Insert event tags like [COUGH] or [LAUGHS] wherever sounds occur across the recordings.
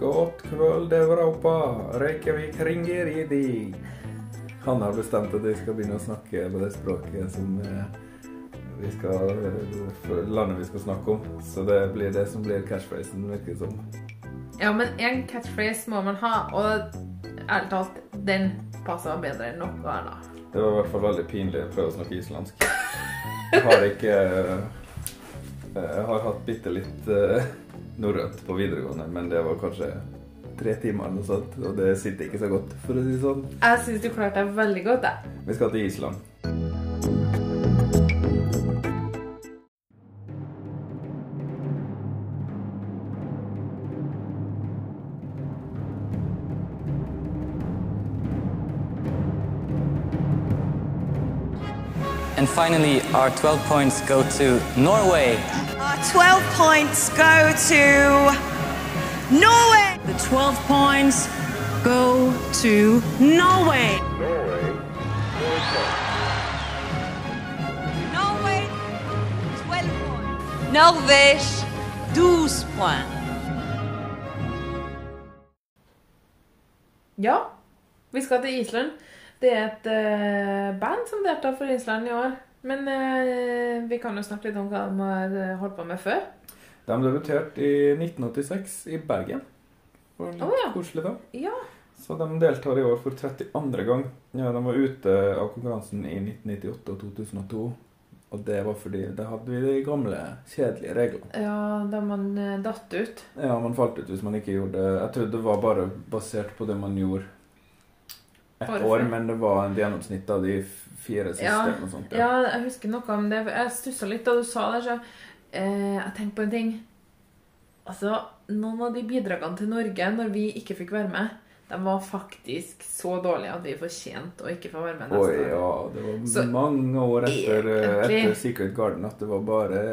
God kveld, Europa. Reykjavik ringer i dig. Han har bestemt at vi skal begynne å snakke på det språket som eh, vi skal, landet vi skal snakke om. Så det blir det som blir catchphrasen, virker det som. Ja, men én catchphrase må man ha, og ærlig talt, den passer bedre enn noe annet. Det var i hvert fall veldig pinlig å prøve å snakke islandsk. Jeg har ikke eh, Jeg har hatt bitte litt eh, norrønt på videregående, men det var kanskje tre timer eller noe sånt, og det sitter ikke så godt, for å si det sånn. Jeg syns du klarte deg veldig godt, jeg. Vi skal til Island. And finally, our 12 points go to Norway. Our 12 points go to Norway. The 12 points go to Norway. Norway, 12 points. Norvège, 12 points. Ja, vi skal til Island. Det er et uh, band som deltar for Island i år. Men uh, vi kan jo snakke litt om hva de har eh, holdt på med før. De debuterte i 1986 i Bergen. Det var litt Å, ja. koselig da. Ja. Så de deltar i år for 32. gang. Ja, de var ute av konkurransen i 1998 og 2002. Og det var fordi da hadde vi de gamle, kjedelige reglene. ja, da man datt ut. Ja, man falt ut hvis man ikke gjorde det. Jeg trodde det var bare basert på det man gjorde ett år, men det var en gjennomsnitt av de fire siste. Ja, eller noe sånt, ja, jeg husker noe om det. Jeg stussa litt da du sa det. Så eh, jeg tenkte på en ting. Altså, Noen av de bidragene til Norge når vi ikke fikk være med, de var faktisk så dårlige at vi fortjente å ikke få være med neste år. ja, det var Så mange år etter, eh, etter Secret Garden at det var bare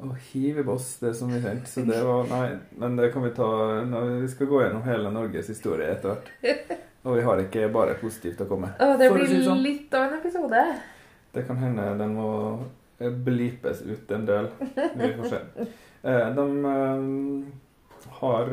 å hive på boss det som vi sendte. Så det var Nei, men det kan vi ta når vi skal gå gjennom hele Norges historie etter hvert. [LAUGHS] Og vi har ikke bare positivt å komme med. Det blir si sånn. litt av en episode. Det kan hende den må eh, blipes ut en del. Vi får se. [LAUGHS] Eh, De eh, har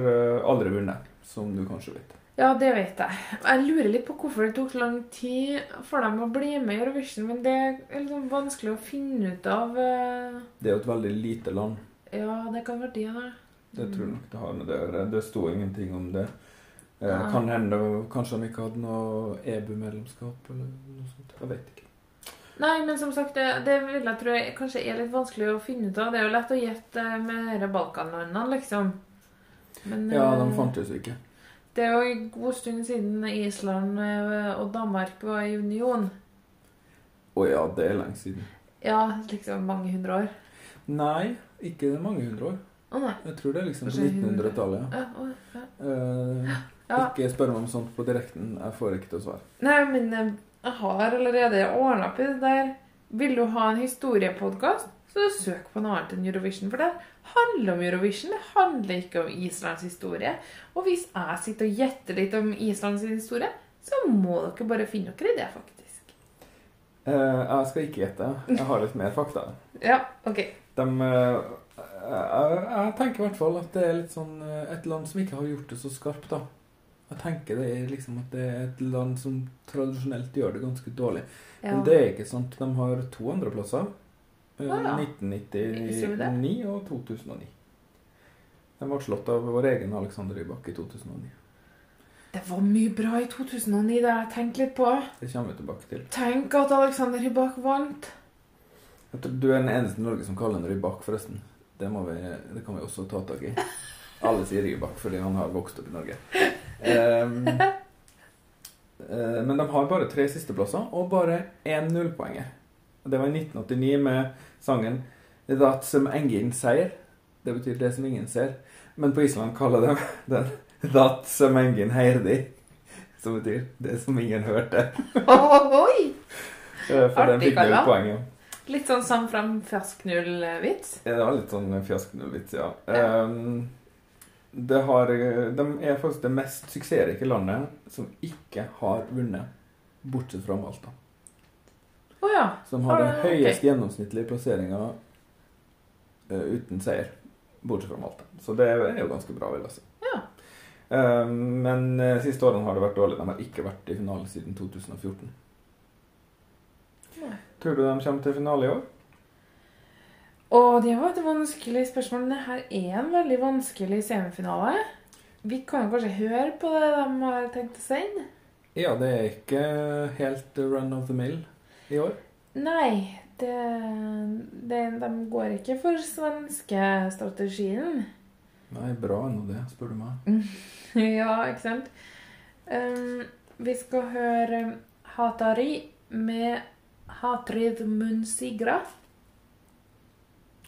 aldri vunnet, som du kanskje vet. Ja, det vet jeg. Jeg lurer litt på hvorfor det tok lang tid for dem å bli med i Eurovision, men det er liksom vanskelig å finne ut av. Det er jo et veldig lite land. Ja, det kan være det. Det tror jeg nok det har med det å gjøre. Det sto ingenting om det. Eh, Nei. kan hende kanskje de ikke hadde noe EBU-medlemskap eller noe sånt. Jeg vet ikke. Nei, men som sagt, det, det vil jeg tro jeg kanskje er litt vanskelig å finne ut av. Det er jo lett å gjette med disse Balkanlandene, liksom. Men Ja, de eh, fantes jo ikke. det er jo en god stund siden Island eh, og Danmark var i union. Å ja, det er lenge siden. Ja, liksom mange hundre år. Nei, ikke mange hundre år. Å nei. Jeg tror det er liksom på 1900-tallet. Ja, ja. Eh, Ja. Ikke spør meg om sånt på direkten. Jeg får ikke til å svare. Nei, men eh, jeg har allerede ordna opp i det der. Vil du ha en historiepodkast, så søk på noe annet enn Eurovision. For det handler om Eurovision, det handler ikke om Islands historie. Og hvis jeg sitter og gjetter litt om Islands historie, så må dere bare finne dere i det, faktisk. Eh, jeg skal ikke gjette. Jeg har litt mer fakta. [LAUGHS] Ja, ok. De, eh, jeg, jeg tenker i hvert fall at det er litt sånn eh, et land som ikke har gjort det så skarpt, da. Jeg tenker det er liksom at det er et land som tradisjonelt gjør det ganske dårlig. Ja. Men det er ikke sant. De har to andreplasser. plasser Ah, ja. 1999 og 2009. De ble slått av vår egen Alexander Rybak i 2009. Det var mye bra i 2009, det har jeg tenkt litt på. Det kommer vi tilbake til. Tenk at Alexander Rybak vant. Jeg tror Du er den eneste i Norge som kaller han Rybak, forresten. Det, vi, det kan vi også ta tak i. [LAUGHS] Alle sier Rybak fordi han har vokst opp i Norge. Ehm, uh, men de har bare tre sisteplasser og bare én nullpoenger. Det var i 1989 med sangen 'That Some Engin Seier'. Det betyr 'det som ingen ser'. Men på Island kaller de den 'That Some Engin Heirdi'. Som betyr 'det som ingen hørte'. Oi! [LAUGHS] Eh, For den fikk null poeng. ja. Litt sånn Sam Fram Fersknull-vits. Ja, Det var litt sånn fjasknullvits, ja. Ja. Ehm, det har, de er faktisk det mest suksessrike landet som ikke har vunnet, bortsett fra Malta. Oh, ja. Som har den høyeste okay. gjennomsnittlige plasseringa uten seier, bortsett fra Malta. Så det er jo ganske bra, vil jeg si. Ja. Eh, men uh, siste årene har det vært dårlig. De har ikke vært i finale siden 2014. Nei. Tror du de kommer til finale i år? Og det var et vanskelig spørsmål. Det her er en veldig vanskelig semifinale. Vi kan jo kanskje høre på det de har tenkt å sende. Ja, det er ikke helt run of the mill i år. Nei, det, det, de går ikke for svenske-strategien. Nei, bra ennå det, spør du meg. [LAUGHS] ja, ikke sant? Um, vi skal høre Hatari med Hatrid Munsigra.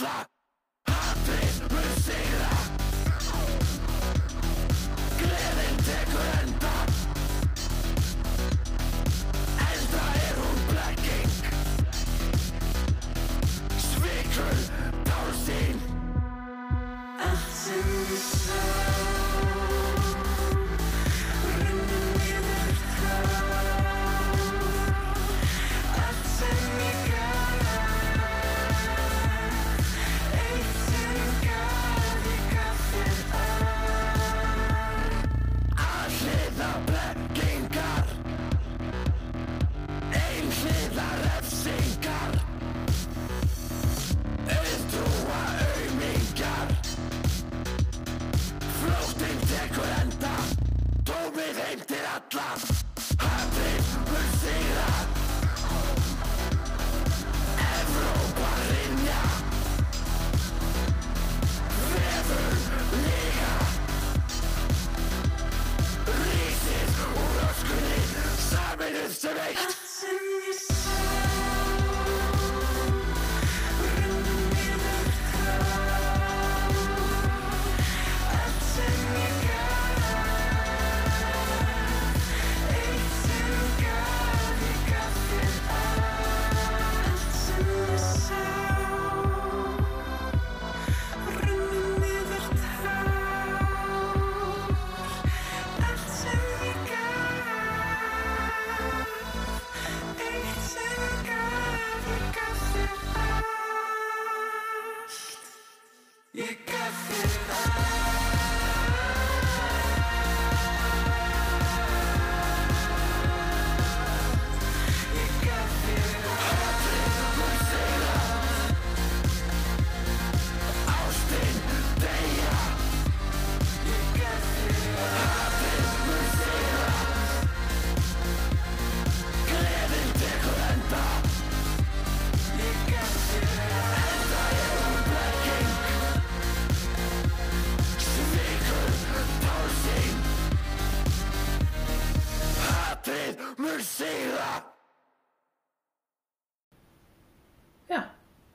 I've been. Ja,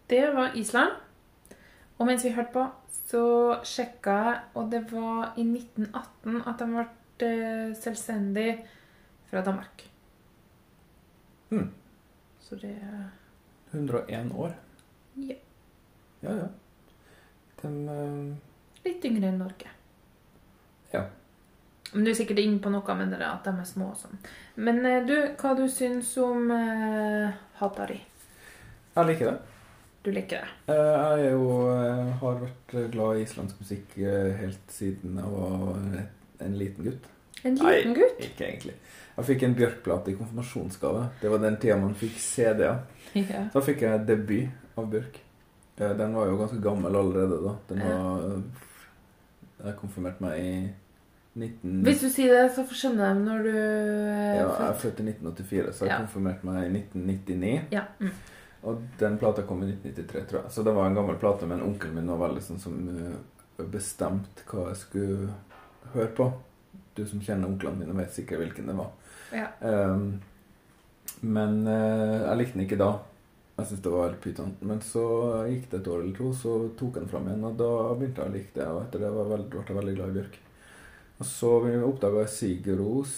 det var Island. Og mens vi hørte på, så sjekka jeg, og det var i 1918 at de ble eh, selvstendig fra Danmark. Hmm. Så det 101 år. Ja. Ja, ja. De uh... Litt yngre enn Norge. Ja. Men du er sikkert inne på noe med det at de er små og sånn. Men eh, du, hva du syns om uh, Hatari? Jeg liker det. Du liker det? Eh, Jeg er jo, eh, har vært glad i islandsk musikk eh, helt siden jeg var en liten gutt. En liten Nei, gutt? Ikke egentlig. Jeg fikk en Bjørk-plate i konfirmasjonsgave. Det var den tida man fikk CD-er. [LAUGHS] Ja. Da fikk jeg debut av Bjørk. Eh, Den var jo ganske gammel allerede da. Den var Jeg konfirmerte meg i 19... Hvis du sier det, så skjønner de når du eh, Ja, jeg er født i 1984, så jeg Ja. konfirmerte meg i 1999. Ja. Mm. Og den plata kom i 1993, tror jeg. Så det var en gammel plate, men onkelen min var veldig sånn som uh, bestemte hva jeg skulle høre på. Du som kjenner onklene mine, vet sikkert hvilken det var. Ja. Um, men uh, jeg likte den ikke da. Jeg syntes det var pyton. Men så gikk det et år eller to, så tok jeg den fram igjen, og da begynte jeg å like det. Og etter det ble jeg veldig glad i Bjørk. Og så oppdaga jeg Sigeros,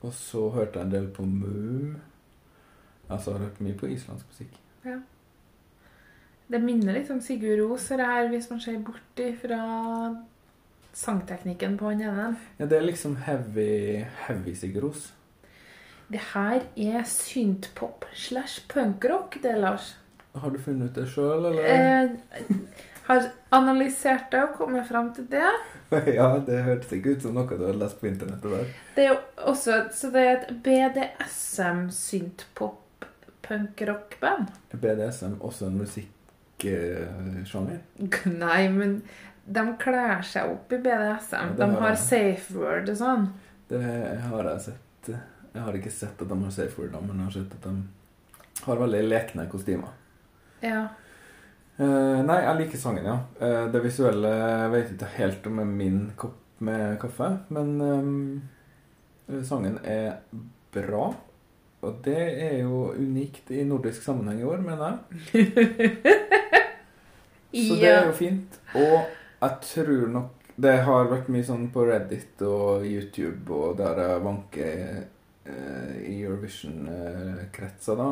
og så hørte jeg en del på Mu. Altså, jeg har hørt mye på islandsk musikk. Ja. Det minner litt om Sigurd Ros, her, hvis man ser bort fra sangteknikken på han ene. Ja, det er liksom heavy, heavy Ros. Det her er synthpop slash punkrock, det, Lars. Har du funnet ut det sjøl, eller? Eh, har analysert det og kommet fram til det. [LAUGHS] ja, det hørtes ikke ut som noe du hadde lest på internettet der. Det er jo også Så det er et BDSM synthpop punkrock-band. BDSM også en musikksjanger? Nei, men de kler seg opp i BDSM. Ja, de har har safe word og sånn. Det har jeg sett. Jeg har ikke sett at de har safe word, men jeg har sett at de har veldig lekne kostymer. Ja. Uh, nei, jeg liker sangen, ja. Uh, det visuelle jeg vet ikke helt om er min kopp med kaffe, men um, sangen er bra. Og det er jo unikt i nordisk sammenheng i år, mener jeg. [LAUGHS] Så det er jo fint. Og jeg tror nok Det har vært mye sånn på Reddit og YouTube og der jeg vanker eh, i Eurovision-kretser, da,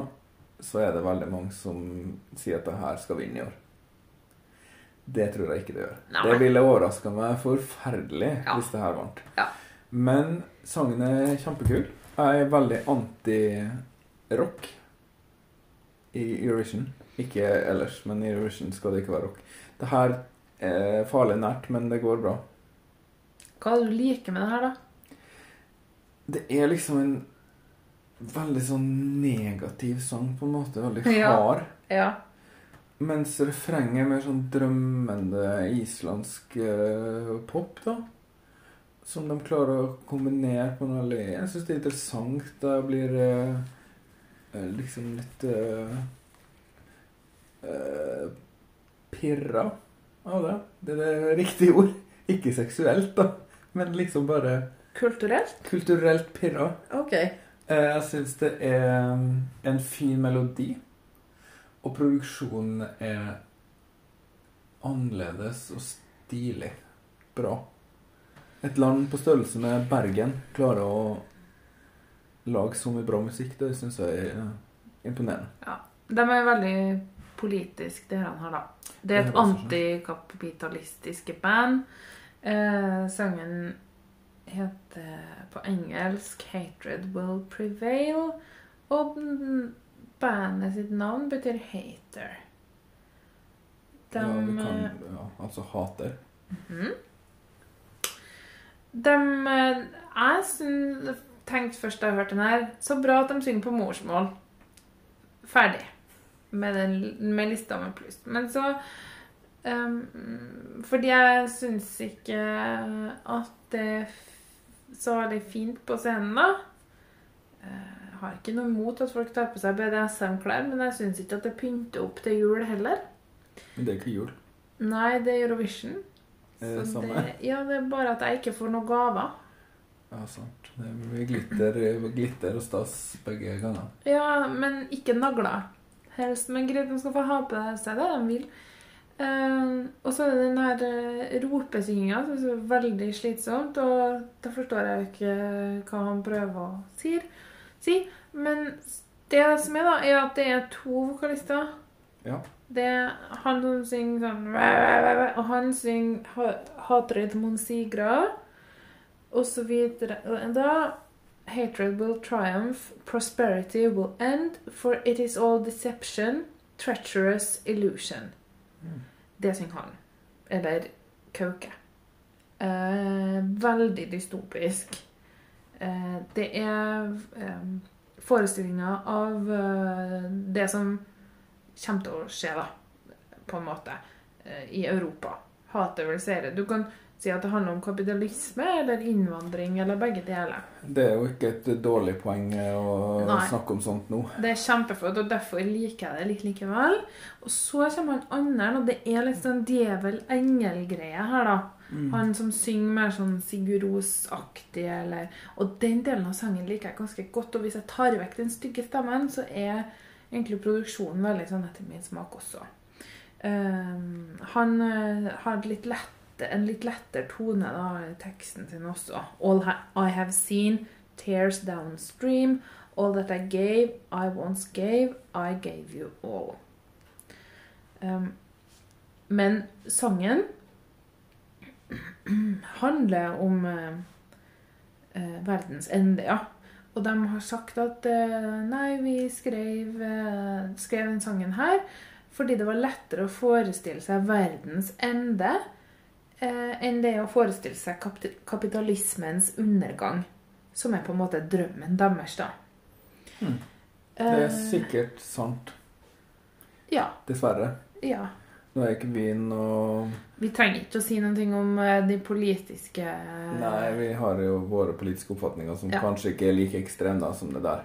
så er det veldig mange som sier at det her skal vinne i år. Det tror jeg ikke det gjør. Nei. Det ville overraska meg forferdelig Ja. hvis det her vant. Ja. Men sangen er kjempekul. Jeg er veldig anti-rock i Eurovision. Ikke ellers, men i Eurovision skal det ikke være rock. Det her er farlig nært, men det går bra. Hva er det du liker med det her, da? Det er liksom en veldig sånn negativ sang, på en måte. Veldig Ja. hard. Ja. Mens refrenget er mer sånn drømmende islandsk eh, pop, da. Som de klarer å kombinere på en veldig Jeg syns det er interessant. Da blir eh, eh, liksom litt uh, Pirra av det. Det er det riktige ord. Ikke seksuelt, da, men liksom bare Kulturelt? kulturelt pirra. Ok. Eh, Jeg syns det er mm, en fin melodi. Og produksjonen er annerledes og stilig. Bra. Et land på størrelse med Bergen klarer å lage så mye bra musikk. Det syns jeg er eh, imponerende. Ja. De er veldig politisk, det han har, da. Det er et antikapitalistisk band. Eh, sangen heter på engelsk 'Hatred Will Prevail'. Og bandet sitt navn betyr 'hater'. De, ja, vi eh, kan, ja, altså hater. De eh, Jeg syn- tenkte først da jeg hørte den her Så bra at de synger på morsmål. Ferdig. Med, den, med lista med pluss. Men så um, Fordi jeg syns ikke at det er så veldig fint på scenen, da. Eh, Jeg har ikke noe imot at folk tar på seg BDSM-klær, men jeg syns ikke at det pynter opp til jul heller. Men det er ikke jul. Nei, det er Eurovision. Er det ja, det er bare at jeg ikke får noen gaver. Ja, sant. Det blir glitter, glitter og stas begge ganger. Ja, men ikke nagler. Helst, men greit, de skal få ha på seg det de vil. Uh, og så er det den her uh, ropesynginga som er veldig slitsomt, og da forstår jeg ikke hva han prøver å si. Men det som er, da, er at det er to vokalister. Ja. Det han som synger sånn Og han synger 'Hatred mon sigra', og så videre. Og Da Hatred will triumph, prosperity will end, for it is all deception, treacherous illusion. Det synger han. Eller Kauke. Eh, veldig dystopisk. Eh, det er eh, forestillinga av eh, det som kommer til å skje, da, på en måte, eh, i Europa. Hatet vil seire. Du kan si at det handler om kapitalisme eller innvandring eller begge deler. Det er jo ikke et dårlig poeng eh, å Nei. snakke om sånt nå. Det er kjempeflott, og derfor liker jeg det litt likevel. Og så kommer han andre, og det er litt sånn djevel-engel-greie her, da. Han som synger mer sånn Sigurd Ros-aktig, eller Og den delen av sangen liker jeg ganske godt. Og hvis jeg tar vekk den stygge stemmen, så er egentlig produksjonen veldig sånn etter min smak også. Um, han uh, har litt lett, en litt lettere tone da, i teksten sin også. All I have seen tears downstream. All that I gave, I once gave, I gave you all. Um, men sangen [CLEARS THROAT] handler om uh, verdens ende, ja. Og de har sagt at eh, nei, vi skrev, eh, skrev den sangen her fordi det var lettere å forestille seg verdens ende eh, enn det å forestille seg kapitalismens undergang, som er på en måte drømmen deres, da. Hmm. Det er sikkert sant. Ja. Dessverre. ja. Nå er ikke vi noe Vi trenger ikke å si noe om eh, de politiske Nei, vi har jo våre politiske oppfatninger som Ja. kanskje ikke er like ekstreme da, som det der.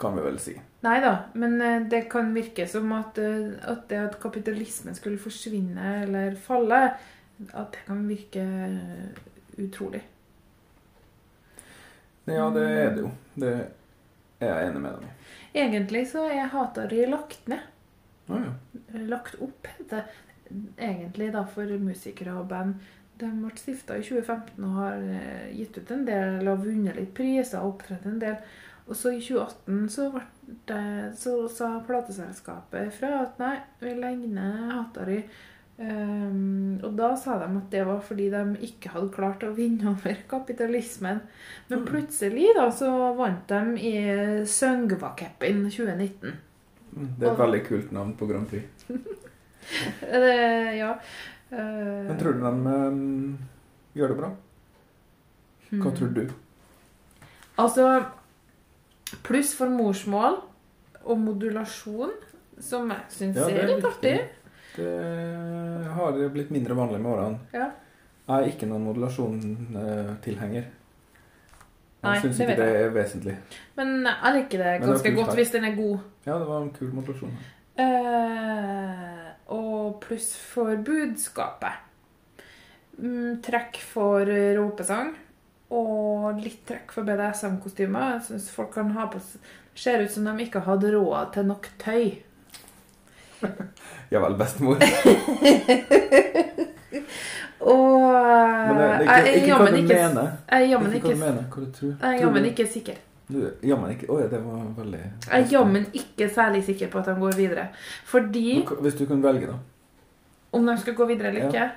Kan vi vel si. Nei da, men eh, det kan virke som at, eh, at det at kapitalismen skulle forsvinne eller falle, at det kan virke utrolig. Ja, det er det jo. Det er jeg enig med deg i. Egentlig så er Hatari lagt ned. Ah, ja. Lagt opp, heter det egentlig da for musikere og band. De ble stifta i 2015 og har eh, gitt ut en del og vunnet litt priser og opptrådt en del. Og så i 2018 så, det, så sa plateselskapet fra at nei, vi legger ned Hatari. Um, og da sa de at det var fordi de ikke hadde klart å vinne over kapitalismen. Men plutselig da så vant de i Søngva-cupen 2019. Mm, Det er et veldig kult navn på Grand Prix. [LAUGHS] [LAUGHS] Eh, ja. Uh, Men tror du de um, gjør det bra? Hva Hmm. tror du? Altså Pluss for morsmål og modulasjon, som jeg syns Ja, er litt artig. Det har blitt mindre vanlig med årene. Ja. Jeg er ikke noen modulasjon-tilhenger. Jeg syns ikke det er vesentlig. Men jeg liker det ganske det godt hvis den er god. Ja, det var en kul modulasjon. Eh, og pluss for budskapet. Mm, trekk for ropesang. Og litt trekk for BDSM-kostymer. Jeg syns folk kan ha på Ser ut som de ikke hadde råd til nok tøy. [LAUGHS] Ja vel, bestemor. Og jeg er jammen ikke, Ikke ikke, ikke sikker. Du, jammen ikke Å ja, det var veldig Jeg er jammen ikke særlig sikker på at de går videre. Fordi Hvis du kunne velge, da. om de skulle gå videre eller Ja. ikke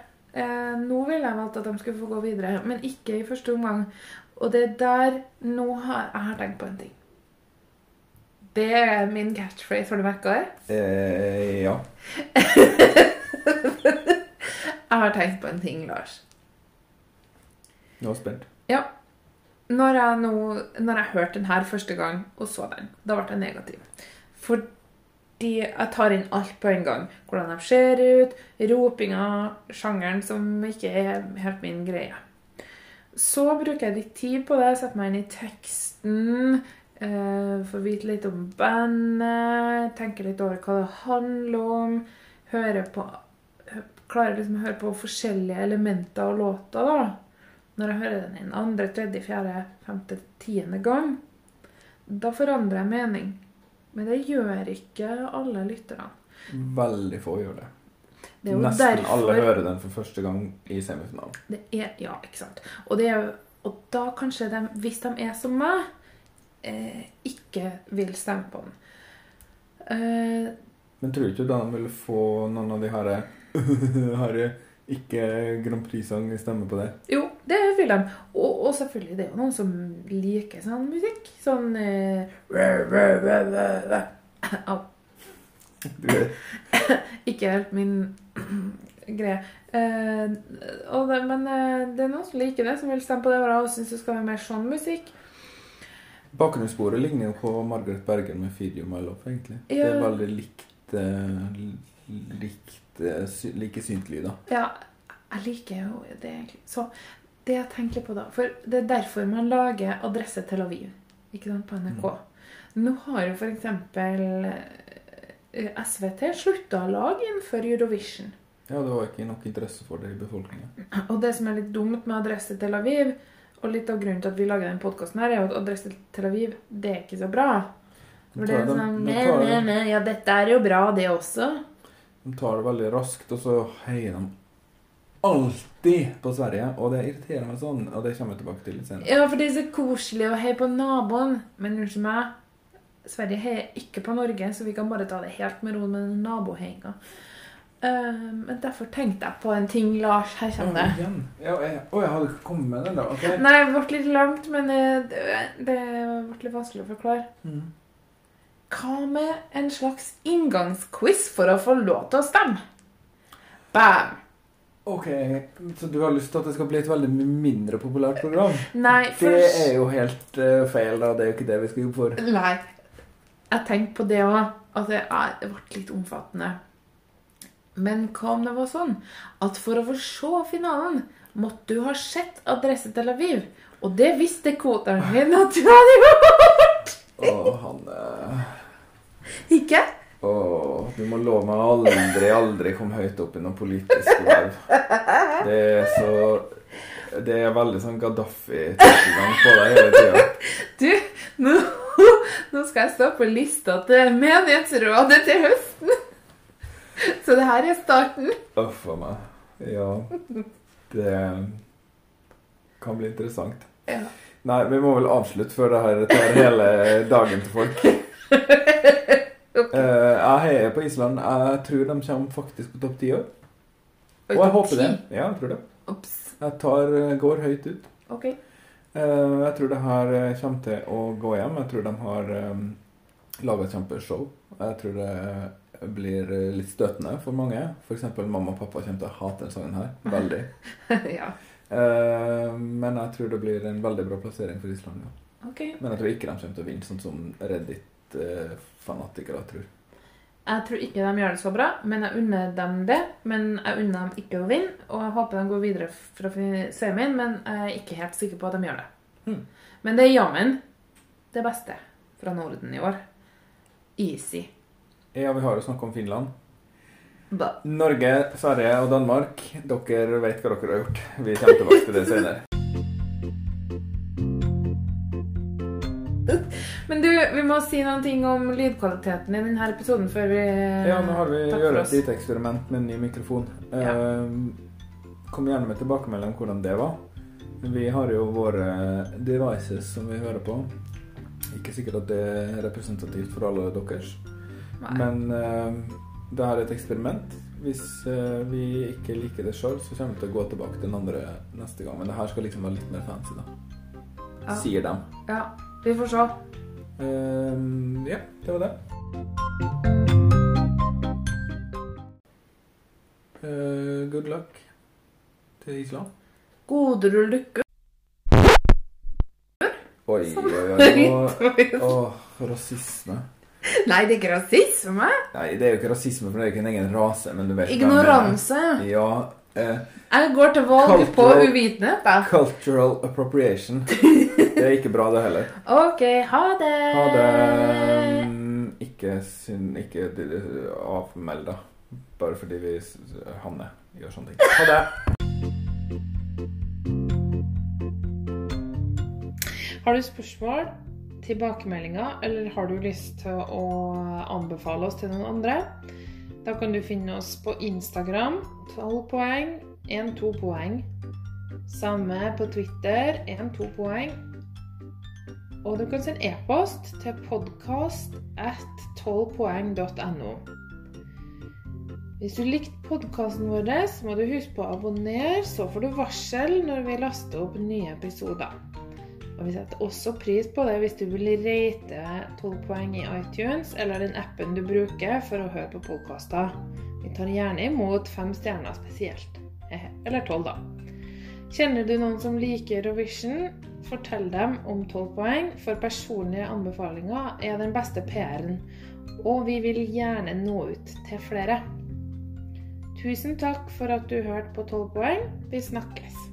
eh, Nå ville jeg valgt at de skulle få gå videre, men ikke i første omgang. Og det er der Nå har jeg har tenkt på en ting. Det er min catchphrase. Har du merka det? Eh, ja. [LAUGHS] Jeg har tenkt på en ting, Lars. Nå er jeg spent. Ja. Når jeg, nå, når jeg hørte den her første gang og så den, da ble jeg negativ. Fordi jeg tar inn alt på en gang. Hvordan de ser ut, ropinga, sjangeren som ikke er helt min greie. Så bruker jeg litt tid på det, setter meg inn i teksten, eh, får vite litt om bandet, tenker litt over hva det handler om, hører på Klarer liksom å høre på forskjellige elementer av låta, da når jeg hører den en andre, tredje, fjerde, femte, tiende gang, da forandrer jeg mening. Men det gjør ikke alle lytterne. Veldig få gjør det. Det er Nesten derfor alle hører den for første gang i semifinalen. det er, Ja, ikke sant. Og, det er, og da kanskje de, hvis de er som meg, eh, ikke vil stemme på den. Eh, Men tror du ikke da de ville få noen av de her [LAUGHS] Harry, ikke Grand Prix-sang stemme på det? jo, det vil de. Og, og selvfølgelig, det er jo noen som liker sånn musikk. Sånn eh. [LAUGHS] Au. [LAUGHS] Ikke helt min [CLEARS THROAT] greie. Eh, det, men eh, det er noen som liker det, som vil stemme på det og syns det skal være mer sånn musikk. Bakgrunnssporet ligner jo på Margaret Bergen med 'Feed You My Love', egentlig. Det er veldig likt, eh, likt eh, like syntlyder. Ja, jeg liker jo det egentlig. Så det jeg tenker på da For det er derfor man lager Adresse Tel Aviv ikke sant, på NRK. Nå har jo f.eks. SVT slutta å lage innenfor Eurovision. Ja, det var ikke nok interesse for det i befolkningen. [CLEARS THROAT] Og det som er litt dumt med Adresse Tel Aviv, og litt av grunnen til at vi lager den podkasten er jo at Adresse Tel Aviv, det er ikke så bra. For det er sånn de de, ne, Ja, dette er jo bra, det også. De tar det veldig raskt, og så heier de alltid på Sverige. Og det irriterer meg sånn, og det kommer jeg tilbake til litt senere. Ja, for det er så koselig å heie på naboen. Men unnskyld meg, Sverige heier ikke på Norge, så vi kan bare ta det helt med ro med naboheinga. Eh, men derfor tenkte jeg på en ting, Lars. Her kommer det. Å. Ja, jeg, å, jeg hadde kommet med den, da. Okay. Nei, det ble litt langt, men eh, det, det ble litt vanskelig å forklare. Mm. Hva med en slags inngangsquiz for å få lov til å stemme? Bam! Ok, så du har lyst til at det skal bli et veldig mindre populært program? Nei, Det er jo helt uh, feil, da. Det er jo ikke det vi skal jobbe for. Nei. Jeg tenkte på det òg, at det, er, det ble litt omfattende. Men hva om det var sånn at for å få se finalen, måtte du ha sett Adresse Tel Aviv? Og det visste kvoteren min at du hadde gjort! Å, Hanne. Ikke? Å, du må love meg aldri, aldri komme høyt opp i noen politisk verv. Det er så Det er veldig sånn Gaddafi-tankegang på deg hele tida. Du, nå, nå skal jeg stå på lista til menighetsrådet til høsten. Så det her er starten. Uff a meg. Ja. Det kan bli interessant. Ja. Nei, vi må vel avslutte før det her tar hele dagen til folk. [LAUGHS] Eh, jeg heier på Island. Jeg tror de kommer faktisk på topp ti år. Og jeg håper det. Ja, jeg tror det. Ops. Jeg tar, går høyt ut. Ok. Eh, jeg tror det her eh, kommer til å gå hjem. Jeg tror de har um, laga et kjempeshow. Jeg tror det blir eh, litt støtende for mange. F.eks. mamma og pappa kommer til å hate denne sangen her. Veldig. [LAUGHS] ja. Eh, men jeg tror det blir en veldig bra plassering for Island. Ja. Okay. Men jeg tror ikke de kommer til å vinne, sånn som Reddit-fanatikere tror. Jeg tror ikke de gjør det så bra, men jeg unner dem det. Men jeg unner dem ikke å vinne, og jeg håper de går videre fra semien, men jeg er ikke helt sikker på at de gjør det. Mm. Men det er jammen det beste fra Norden i år. Easy. Ja, vi har jo snakket om Finland. Da. Norge, Sverige og Danmark. Dere vet hva dere har gjort. Vi kommer tilbake til det senere. [LAUGHS] Men du, vi må si noen ting om lydkvaliteten i denne episoden før vi Ja, nå har vi gjort et lite eksperiment med en ny mikrofon. Ja. Eh, kom gjerne med tilbakemelding om hvordan det var. Vi har jo våre devices som vi hører på. Ikke sikkert at det er representativt for alle deres. Nei. Men eh, det er et eksperiment. Hvis eh, vi ikke liker det sjøl, så kommer vi til å gå tilbake til den andre neste gang. Men det her skal liksom være litt mer fancy, da. Ja. Sier de. Ja, vi får se. Eh, ja, det var det. Uh, good luck til Island. Goder og lykke. Oi, oi, oi. Åh, rasisme. Nei, det er ikke rasisme. Nei, det er jo ikke rasisme, for det er ikke en egen rase, men du vet. Ignoranse. Ja. Eh, Jeg går til valg på uvitenhet, cultural appropriation. [LAUGHS] Det er ikke bra, det heller. OK, ha det. Ha det. Mm, Ikke, syn, ikke avmeld deg. Bare fordi vi Hanne gjør sånne ting. Ha det. Har du spørsmål, tilbakemeldinger, eller har du lyst til å anbefale oss til noen andre? Da kan du finne oss på Instagram 12 poeng, 1-2 poeng. Samme på Twitter 1-2 poeng. Og du kan sende e-post til podkast at 12poeng.no. Hvis du likte podkasten vår, så må du huske på å abonnere, så får du varsel når vi laster opp nye episoder. Og vi setter også pris på det hvis du vil rate 12 poeng i iTunes eller den appen du bruker for å høre på podkaster. Vi tar gjerne imot fem stjerner spesielt. Eh, Eller tolv, da. Kjenner du noen som liker Eurovision? Fortell dem om 12 poeng, for personlige anbefalinger er den beste PR-en. Og vi vil gjerne nå ut til flere. Tusen takk for at du hørte på 12 poeng. Vi snakkes.